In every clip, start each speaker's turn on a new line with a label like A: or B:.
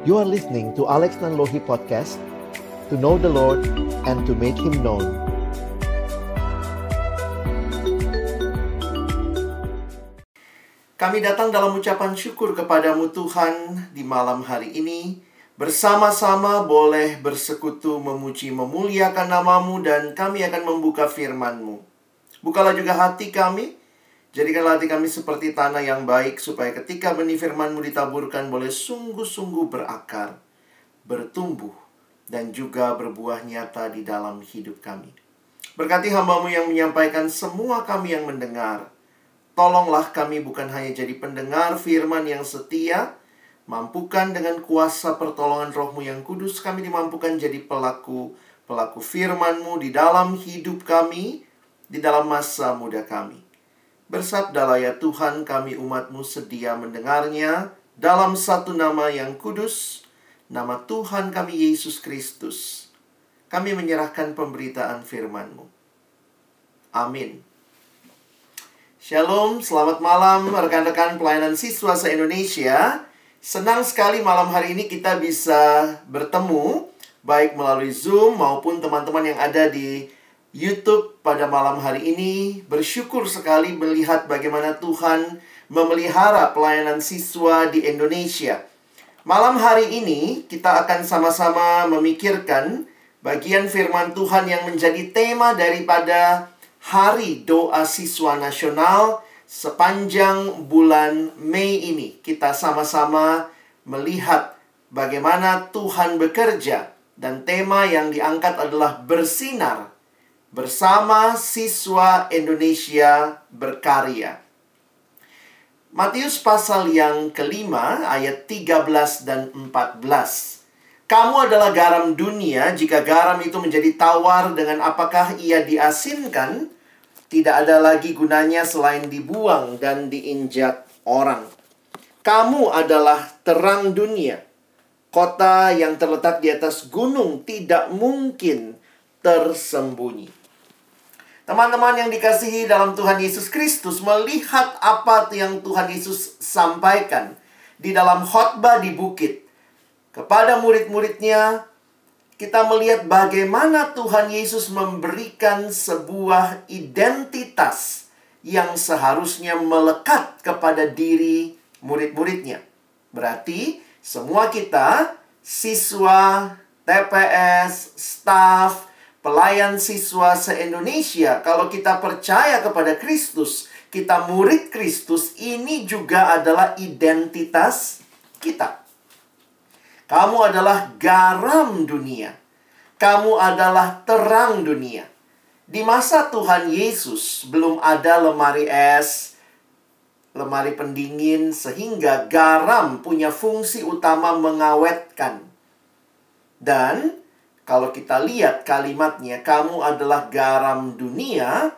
A: You are listening to Alex Nanlohi Podcast To know the Lord and to make Him known.
B: Kami datang dalam ucapan syukur kepadamu Tuhan di malam hari ini. Bersama-sama boleh bersekutu memuji memuliakan namamu dan kami akan membuka firmanmu. Bukalah juga hati kami Jadikanlah hati kami seperti tanah yang baik supaya ketika benih firmanmu ditaburkan boleh sungguh-sungguh berakar, bertumbuh, dan juga berbuah nyata di dalam hidup kami. Berkati hambamu yang menyampaikan semua kami yang mendengar. Tolonglah kami bukan hanya jadi pendengar firman yang setia, mampukan dengan kuasa pertolongan rohmu yang kudus kami dimampukan jadi pelaku pelaku firmanmu di dalam hidup kami, di dalam masa muda kami. Bersabdalah ya Tuhan kami umatmu sedia mendengarnya dalam satu nama yang kudus, nama Tuhan kami Yesus Kristus. Kami menyerahkan pemberitaan firman-Mu. Amin. Shalom, selamat malam rekan-rekan pelayanan siswa se-Indonesia. Senang sekali malam hari ini kita bisa bertemu baik melalui Zoom maupun teman-teman yang ada di YouTube pada malam hari ini bersyukur sekali melihat bagaimana Tuhan memelihara pelayanan siswa di Indonesia. Malam hari ini kita akan sama-sama memikirkan bagian firman Tuhan yang menjadi tema daripada Hari Doa Siswa Nasional sepanjang bulan Mei ini. Kita sama-sama melihat bagaimana Tuhan bekerja dan tema yang diangkat adalah bersinar bersama siswa Indonesia berkarya. Matius pasal yang kelima ayat 13 dan 14. Kamu adalah garam dunia, jika garam itu menjadi tawar dengan apakah ia diasinkan, tidak ada lagi gunanya selain dibuang dan diinjak orang. Kamu adalah terang dunia. Kota yang terletak di atas gunung tidak mungkin tersembunyi. Teman-teman yang dikasihi dalam Tuhan Yesus Kristus melihat apa yang Tuhan Yesus sampaikan di dalam khotbah di bukit kepada murid-muridnya kita melihat bagaimana Tuhan Yesus memberikan sebuah identitas yang seharusnya melekat kepada diri murid-muridnya. Berarti semua kita siswa, TPS, staff, pelayan siswa se-Indonesia, kalau kita percaya kepada Kristus, kita murid Kristus, ini juga adalah identitas kita. Kamu adalah garam dunia. Kamu adalah terang dunia. Di masa Tuhan Yesus belum ada lemari es, lemari pendingin sehingga garam punya fungsi utama mengawetkan. Dan kalau kita lihat kalimatnya, kamu adalah garam dunia,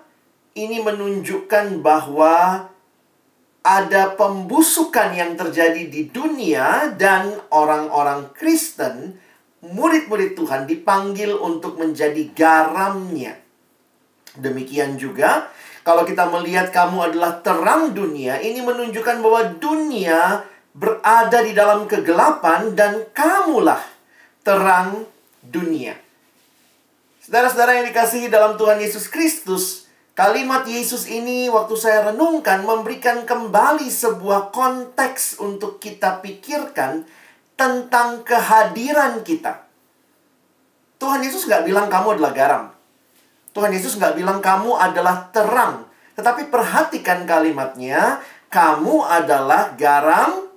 B: ini menunjukkan bahwa ada pembusukan yang terjadi di dunia dan orang-orang Kristen, murid-murid Tuhan dipanggil untuk menjadi garamnya. Demikian juga kalau kita melihat kamu adalah terang dunia, ini menunjukkan bahwa dunia berada di dalam kegelapan dan kamulah terang dunia. Saudara-saudara yang dikasihi dalam Tuhan Yesus Kristus, kalimat Yesus ini waktu saya renungkan memberikan kembali sebuah konteks untuk kita pikirkan tentang kehadiran kita. Tuhan Yesus nggak bilang kamu adalah garam. Tuhan Yesus nggak bilang kamu adalah terang. Tetapi perhatikan kalimatnya, kamu adalah garam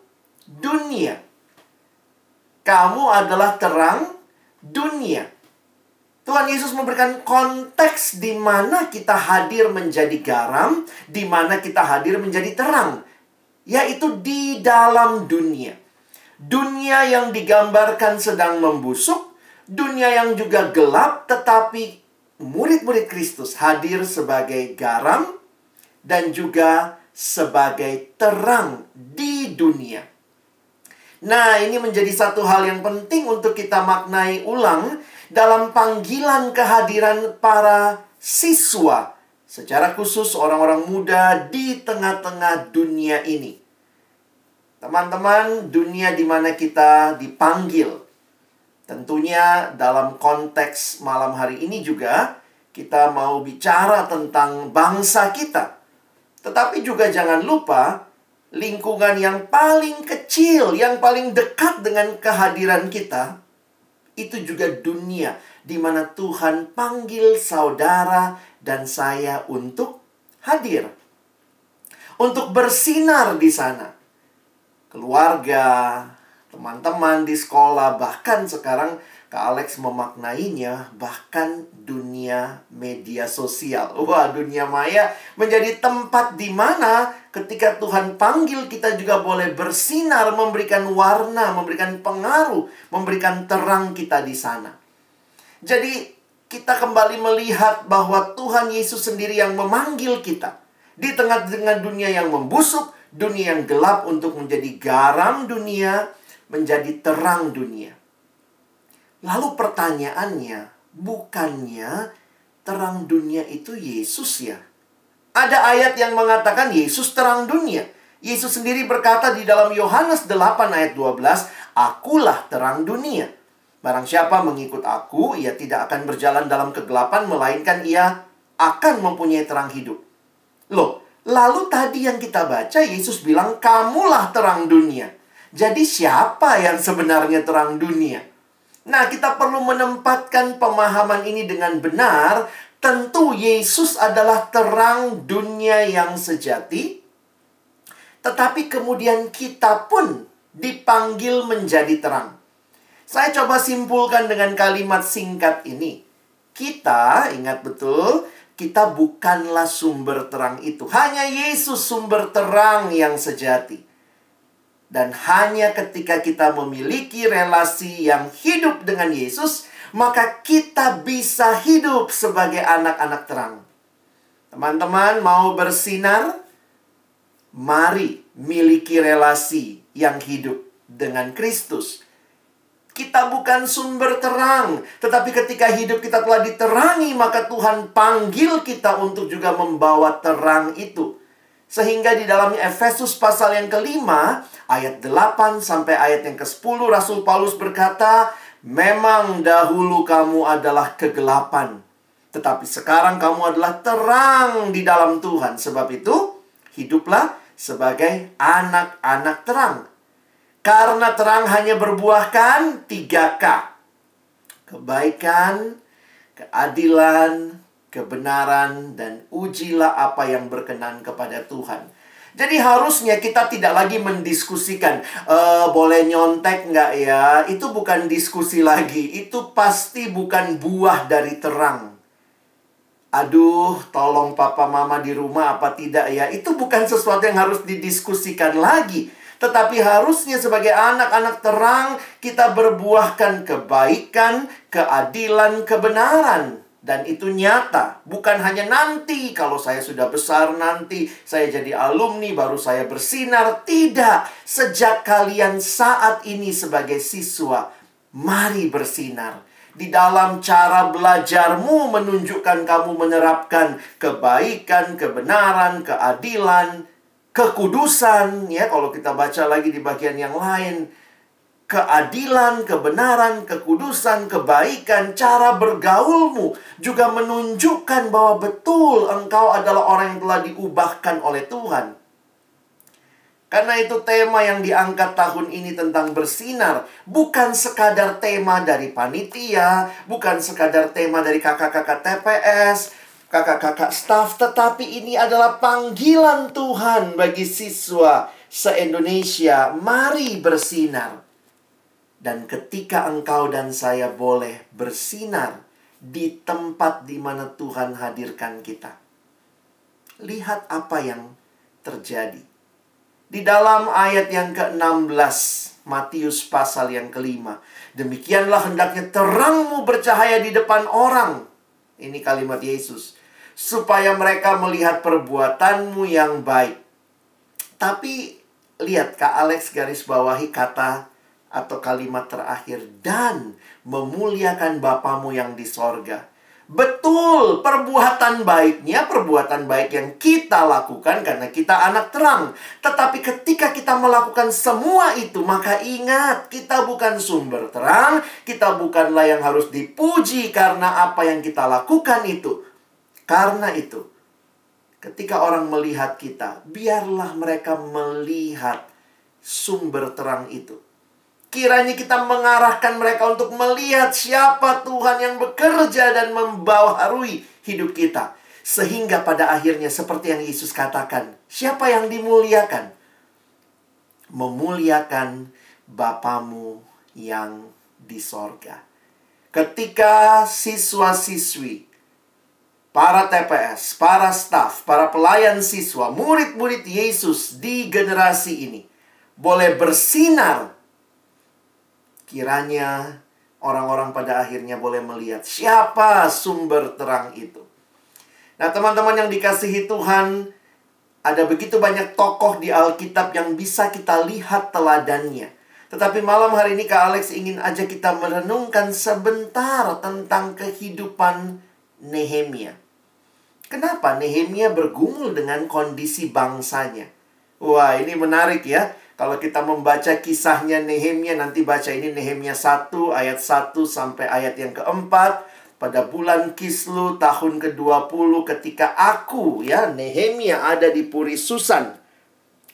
B: dunia. Kamu adalah terang dunia. Tuhan Yesus memberikan konteks di mana kita hadir menjadi garam, di mana kita hadir menjadi terang, yaitu di dalam dunia. Dunia yang digambarkan sedang membusuk, dunia yang juga gelap, tetapi murid-murid Kristus hadir sebagai garam dan juga sebagai terang di dunia. Nah, ini menjadi satu hal yang penting untuk kita maknai ulang dalam panggilan kehadiran para siswa, secara khusus orang-orang muda di tengah-tengah dunia ini. Teman-teman, dunia di mana kita dipanggil. Tentunya dalam konteks malam hari ini juga kita mau bicara tentang bangsa kita. Tetapi juga jangan lupa lingkungan yang paling kecil, yang paling dekat dengan kehadiran kita itu juga dunia di mana Tuhan panggil saudara dan saya untuk hadir. Untuk bersinar di sana. Keluarga, teman-teman di sekolah, bahkan sekarang Kak Alex memaknainya bahkan dunia media sosial. Wah, dunia maya menjadi tempat di mana ketika Tuhan panggil kita juga boleh bersinar, memberikan warna, memberikan pengaruh, memberikan terang kita di sana. Jadi, kita kembali melihat bahwa Tuhan Yesus sendiri yang memanggil kita di tengah-tengah dunia yang membusuk, dunia yang gelap untuk menjadi garam dunia, menjadi terang dunia. Lalu pertanyaannya, bukannya terang dunia itu Yesus ya? Ada ayat yang mengatakan Yesus terang dunia. Yesus sendiri berkata di dalam Yohanes 8 ayat 12, Akulah terang dunia. Barang siapa mengikut aku, ia tidak akan berjalan dalam kegelapan, melainkan ia akan mempunyai terang hidup. Loh, lalu tadi yang kita baca, Yesus bilang, kamulah terang dunia. Jadi siapa yang sebenarnya terang dunia? Nah, kita perlu menempatkan pemahaman ini dengan benar. Tentu Yesus adalah terang dunia yang sejati. Tetapi kemudian kita pun dipanggil menjadi terang. Saya coba simpulkan dengan kalimat singkat ini. Kita, ingat betul, kita bukanlah sumber terang itu. Hanya Yesus sumber terang yang sejati. Dan hanya ketika kita memiliki relasi yang hidup dengan Yesus, maka kita bisa hidup sebagai anak-anak terang. Teman-teman mau bersinar? Mari miliki relasi yang hidup dengan Kristus. Kita bukan sumber terang, tetapi ketika hidup kita telah diterangi, maka Tuhan panggil kita untuk juga membawa terang itu. Sehingga di dalam Efesus pasal yang kelima, ayat 8 sampai ayat yang ke-10, Rasul Paulus berkata, Memang dahulu kamu adalah kegelapan, tetapi sekarang kamu adalah terang di dalam Tuhan. Sebab itu, hiduplah sebagai anak-anak terang. Karena terang hanya berbuahkan 3K. Kebaikan, keadilan, kebenaran, dan ujilah apa yang berkenan kepada Tuhan. Jadi harusnya kita tidak lagi mendiskusikan e, boleh nyontek nggak ya? Itu bukan diskusi lagi. Itu pasti bukan buah dari terang. Aduh, tolong papa mama di rumah apa tidak ya? Itu bukan sesuatu yang harus didiskusikan lagi. Tetapi harusnya sebagai anak-anak terang kita berbuahkan kebaikan, keadilan, kebenaran. Dan itu nyata, bukan hanya nanti kalau saya sudah besar nanti saya jadi alumni baru saya bersinar, tidak. Sejak kalian saat ini sebagai siswa, mari bersinar. Di dalam cara belajarmu menunjukkan kamu menerapkan kebaikan, kebenaran, keadilan, kekudusan ya kalau kita baca lagi di bagian yang lain keadilan, kebenaran, kekudusan, kebaikan, cara bergaulmu juga menunjukkan bahwa betul engkau adalah orang yang telah diubahkan oleh Tuhan. Karena itu tema yang diangkat tahun ini tentang bersinar bukan sekadar tema dari panitia, bukan sekadar tema dari kakak-kakak TPS, kakak-kakak staff, tetapi ini adalah panggilan Tuhan bagi siswa se-Indonesia. Mari bersinar. Dan ketika engkau dan saya boleh bersinar di tempat di mana Tuhan hadirkan kita. Lihat apa yang terjadi. Di dalam ayat yang ke-16 Matius pasal yang kelima. Demikianlah hendaknya terangmu bercahaya di depan orang. Ini kalimat Yesus. Supaya mereka melihat perbuatanmu yang baik. Tapi lihat Kak Alex garis bawahi kata atau kalimat terakhir dan memuliakan Bapamu yang di sorga. Betul, perbuatan baiknya perbuatan baik yang kita lakukan karena kita anak terang. Tetapi ketika kita melakukan semua itu, maka ingat, kita bukan sumber terang, kita bukanlah yang harus dipuji karena apa yang kita lakukan itu. Karena itu, ketika orang melihat kita, biarlah mereka melihat sumber terang itu. Kiranya kita mengarahkan mereka untuk melihat siapa Tuhan yang bekerja dan membawa harui hidup kita. Sehingga pada akhirnya seperti yang Yesus katakan, siapa yang dimuliakan? Memuliakan Bapamu yang di sorga. Ketika siswa-siswi, para TPS, para staf, para pelayan siswa, murid-murid Yesus di generasi ini boleh bersinar Kiranya orang-orang pada akhirnya boleh melihat siapa sumber terang itu. Nah, teman-teman yang dikasihi Tuhan, ada begitu banyak tokoh di Alkitab yang bisa kita lihat teladannya. Tetapi malam hari ini Kak Alex ingin aja kita merenungkan sebentar tentang kehidupan Nehemia. Kenapa Nehemia bergumul dengan kondisi bangsanya? Wah, ini menarik ya. Kalau kita membaca kisahnya Nehemia, nanti baca ini Nehemia 1 ayat 1 sampai ayat yang keempat. Pada bulan Kislu tahun ke-20 ketika aku ya Nehemia ada di Puri Susan.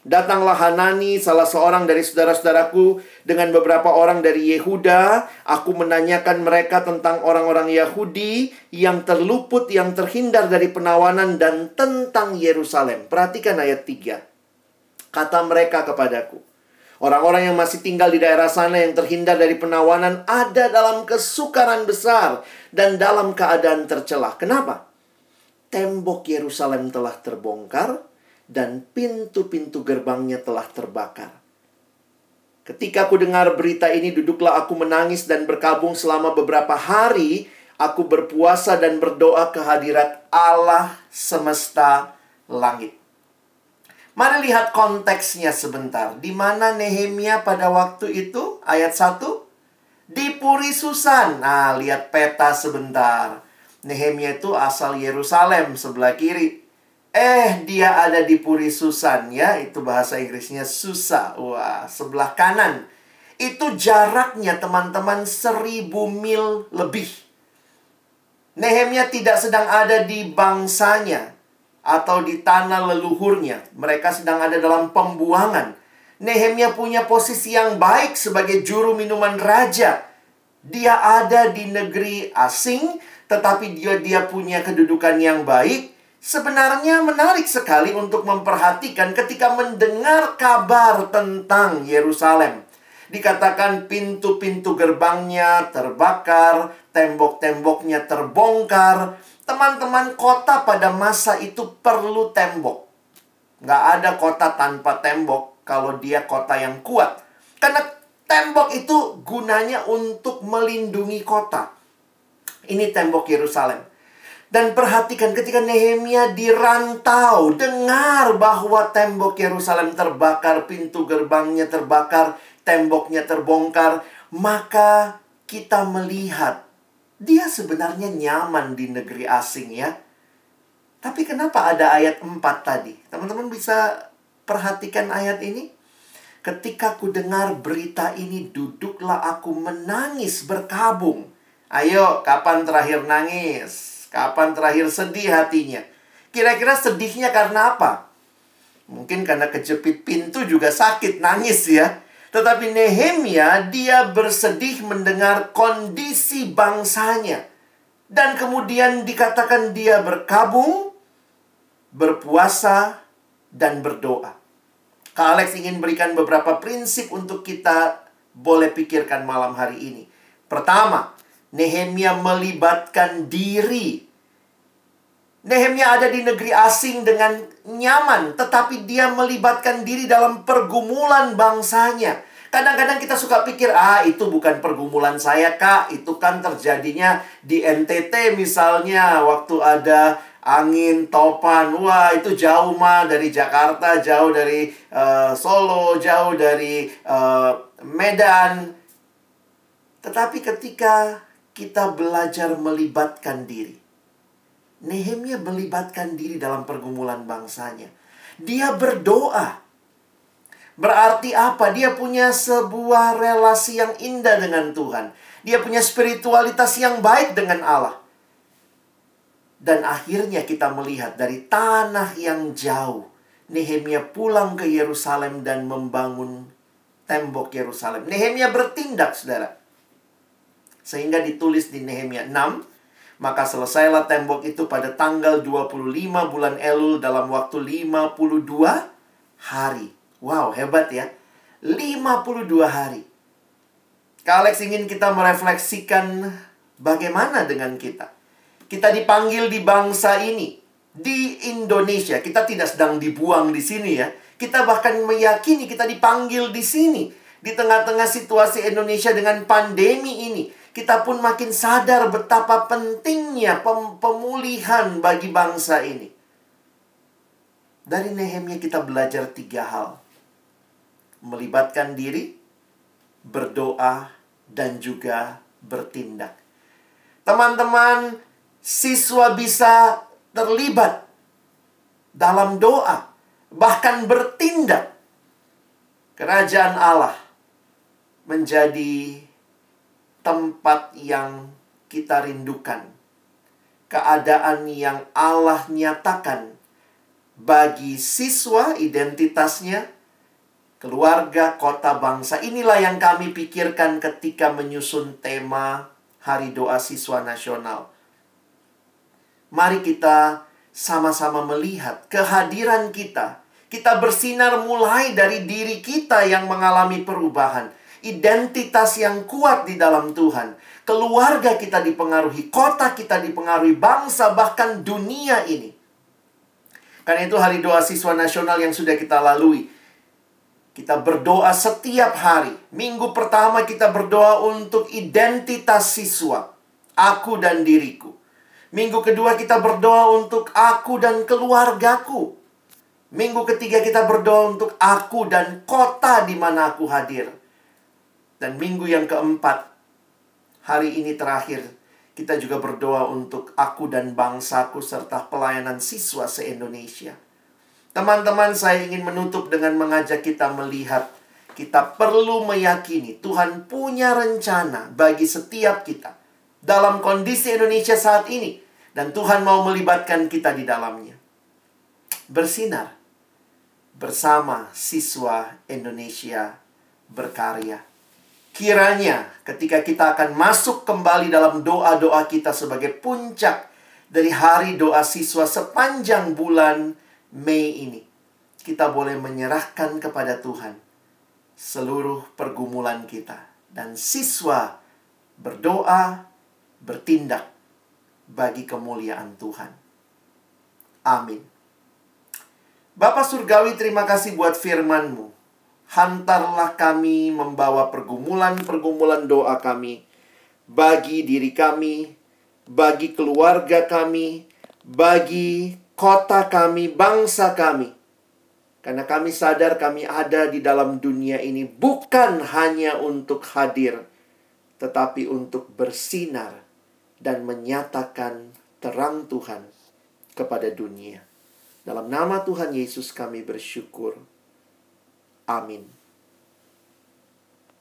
B: Datanglah Hanani, salah seorang dari saudara-saudaraku, dengan beberapa orang dari Yehuda. Aku menanyakan mereka tentang orang-orang Yahudi yang terluput, yang terhindar dari penawanan, dan tentang Yerusalem. Perhatikan ayat 3. Kata mereka kepadaku, orang-orang yang masih tinggal di daerah sana yang terhindar dari penawanan ada dalam kesukaran besar dan dalam keadaan tercelah. Kenapa? Tembok Yerusalem telah terbongkar dan pintu-pintu gerbangnya telah terbakar. Ketika aku dengar berita ini, duduklah aku menangis dan berkabung selama beberapa hari. Aku berpuasa dan berdoa kehadirat Allah semesta langit. Mari lihat konteksnya sebentar. Di mana Nehemia pada waktu itu? Ayat 1. Di Puri Susan. Nah, lihat peta sebentar. Nehemia itu asal Yerusalem sebelah kiri. Eh, dia ada di Puri Susan ya. Itu bahasa Inggrisnya Susa. Wah, sebelah kanan. Itu jaraknya teman-teman seribu mil lebih. Nehemia tidak sedang ada di bangsanya atau di tanah leluhurnya. Mereka sedang ada dalam pembuangan. Nehemia punya posisi yang baik sebagai juru minuman raja. Dia ada di negeri asing, tetapi dia dia punya kedudukan yang baik. Sebenarnya menarik sekali untuk memperhatikan ketika mendengar kabar tentang Yerusalem. Dikatakan pintu-pintu gerbangnya terbakar, tembok-temboknya terbongkar, Teman-teman kota pada masa itu perlu tembok. Nggak ada kota tanpa tembok kalau dia kota yang kuat. Karena tembok itu gunanya untuk melindungi kota. Ini tembok Yerusalem. Dan perhatikan ketika Nehemia dirantau, dengar bahwa tembok Yerusalem terbakar, pintu gerbangnya terbakar, temboknya terbongkar, maka kita melihat dia sebenarnya nyaman di negeri asing ya. Tapi kenapa ada ayat 4 tadi? Teman-teman bisa perhatikan ayat ini? Ketika ku dengar berita ini, duduklah aku menangis berkabung. Ayo, kapan terakhir nangis? Kapan terakhir sedih hatinya? Kira-kira sedihnya karena apa? Mungkin karena kejepit pintu juga sakit, nangis ya. Tetapi Nehemia dia bersedih mendengar kondisi bangsanya. Dan kemudian dikatakan dia berkabung, berpuasa, dan berdoa. Kak Alex ingin berikan beberapa prinsip untuk kita boleh pikirkan malam hari ini. Pertama, Nehemia melibatkan diri. Nehemia ada di negeri asing dengan nyaman, tetapi dia melibatkan diri dalam pergumulan bangsanya. Kadang-kadang kita suka pikir, ah itu bukan pergumulan saya kak, itu kan terjadinya di NTT misalnya, waktu ada angin topan, wah itu jauh mah dari Jakarta, jauh dari uh, Solo, jauh dari uh, Medan. Tetapi ketika kita belajar melibatkan diri, Nehemia melibatkan diri dalam pergumulan bangsanya. Dia berdoa. Berarti apa? Dia punya sebuah relasi yang indah dengan Tuhan. Dia punya spiritualitas yang baik dengan Allah. Dan akhirnya kita melihat dari tanah yang jauh, Nehemia pulang ke Yerusalem dan membangun tembok Yerusalem. Nehemia bertindak, saudara. Sehingga ditulis di Nehemia 6, maka selesailah tembok itu pada tanggal 25 bulan Elul dalam waktu 52 hari. Wow, hebat ya. 52 hari. Kak Alex ingin kita merefleksikan bagaimana dengan kita. Kita dipanggil di bangsa ini, di Indonesia. Kita tidak sedang dibuang di sini ya. Kita bahkan meyakini kita dipanggil di sini. Di tengah-tengah situasi Indonesia dengan pandemi ini kita pun makin sadar betapa pentingnya pem pemulihan bagi bangsa ini. Dari Nehemia kita belajar tiga hal. Melibatkan diri, berdoa, dan juga bertindak. Teman-teman, siswa bisa terlibat dalam doa, bahkan bertindak. Kerajaan Allah menjadi tempat yang kita rindukan. Keadaan yang Allah nyatakan bagi siswa identitasnya, keluarga, kota, bangsa. Inilah yang kami pikirkan ketika menyusun tema Hari Doa Siswa Nasional. Mari kita sama-sama melihat kehadiran kita. Kita bersinar mulai dari diri kita yang mengalami perubahan identitas yang kuat di dalam Tuhan. Keluarga kita dipengaruhi, kota kita dipengaruhi, bangsa bahkan dunia ini. Karena itu hari doa siswa nasional yang sudah kita lalui. Kita berdoa setiap hari. Minggu pertama kita berdoa untuk identitas siswa. Aku dan diriku. Minggu kedua kita berdoa untuk aku dan keluargaku. Minggu ketiga kita berdoa untuk aku dan kota di mana aku hadir. Dan minggu yang keempat, hari ini terakhir, kita juga berdoa untuk aku dan bangsaku serta pelayanan siswa se-Indonesia. Teman-teman, saya ingin menutup dengan mengajak kita melihat kita perlu meyakini Tuhan punya rencana bagi setiap kita dalam kondisi Indonesia saat ini dan Tuhan mau melibatkan kita di dalamnya. Bersinar bersama siswa Indonesia berkarya. Kiranya ketika kita akan masuk kembali dalam doa-doa kita sebagai puncak dari hari doa siswa sepanjang bulan Mei ini, kita boleh menyerahkan kepada Tuhan seluruh pergumulan kita dan siswa berdoa, bertindak bagi kemuliaan Tuhan. Amin. Bapak Surgawi, terima kasih buat firman-Mu hantarlah kami membawa pergumulan-pergumulan doa kami bagi diri kami, bagi keluarga kami, bagi kota kami, bangsa kami. Karena kami sadar kami ada di dalam dunia ini bukan hanya untuk hadir, tetapi untuk bersinar dan menyatakan terang Tuhan kepada dunia. Dalam nama Tuhan Yesus kami bersyukur. Amin.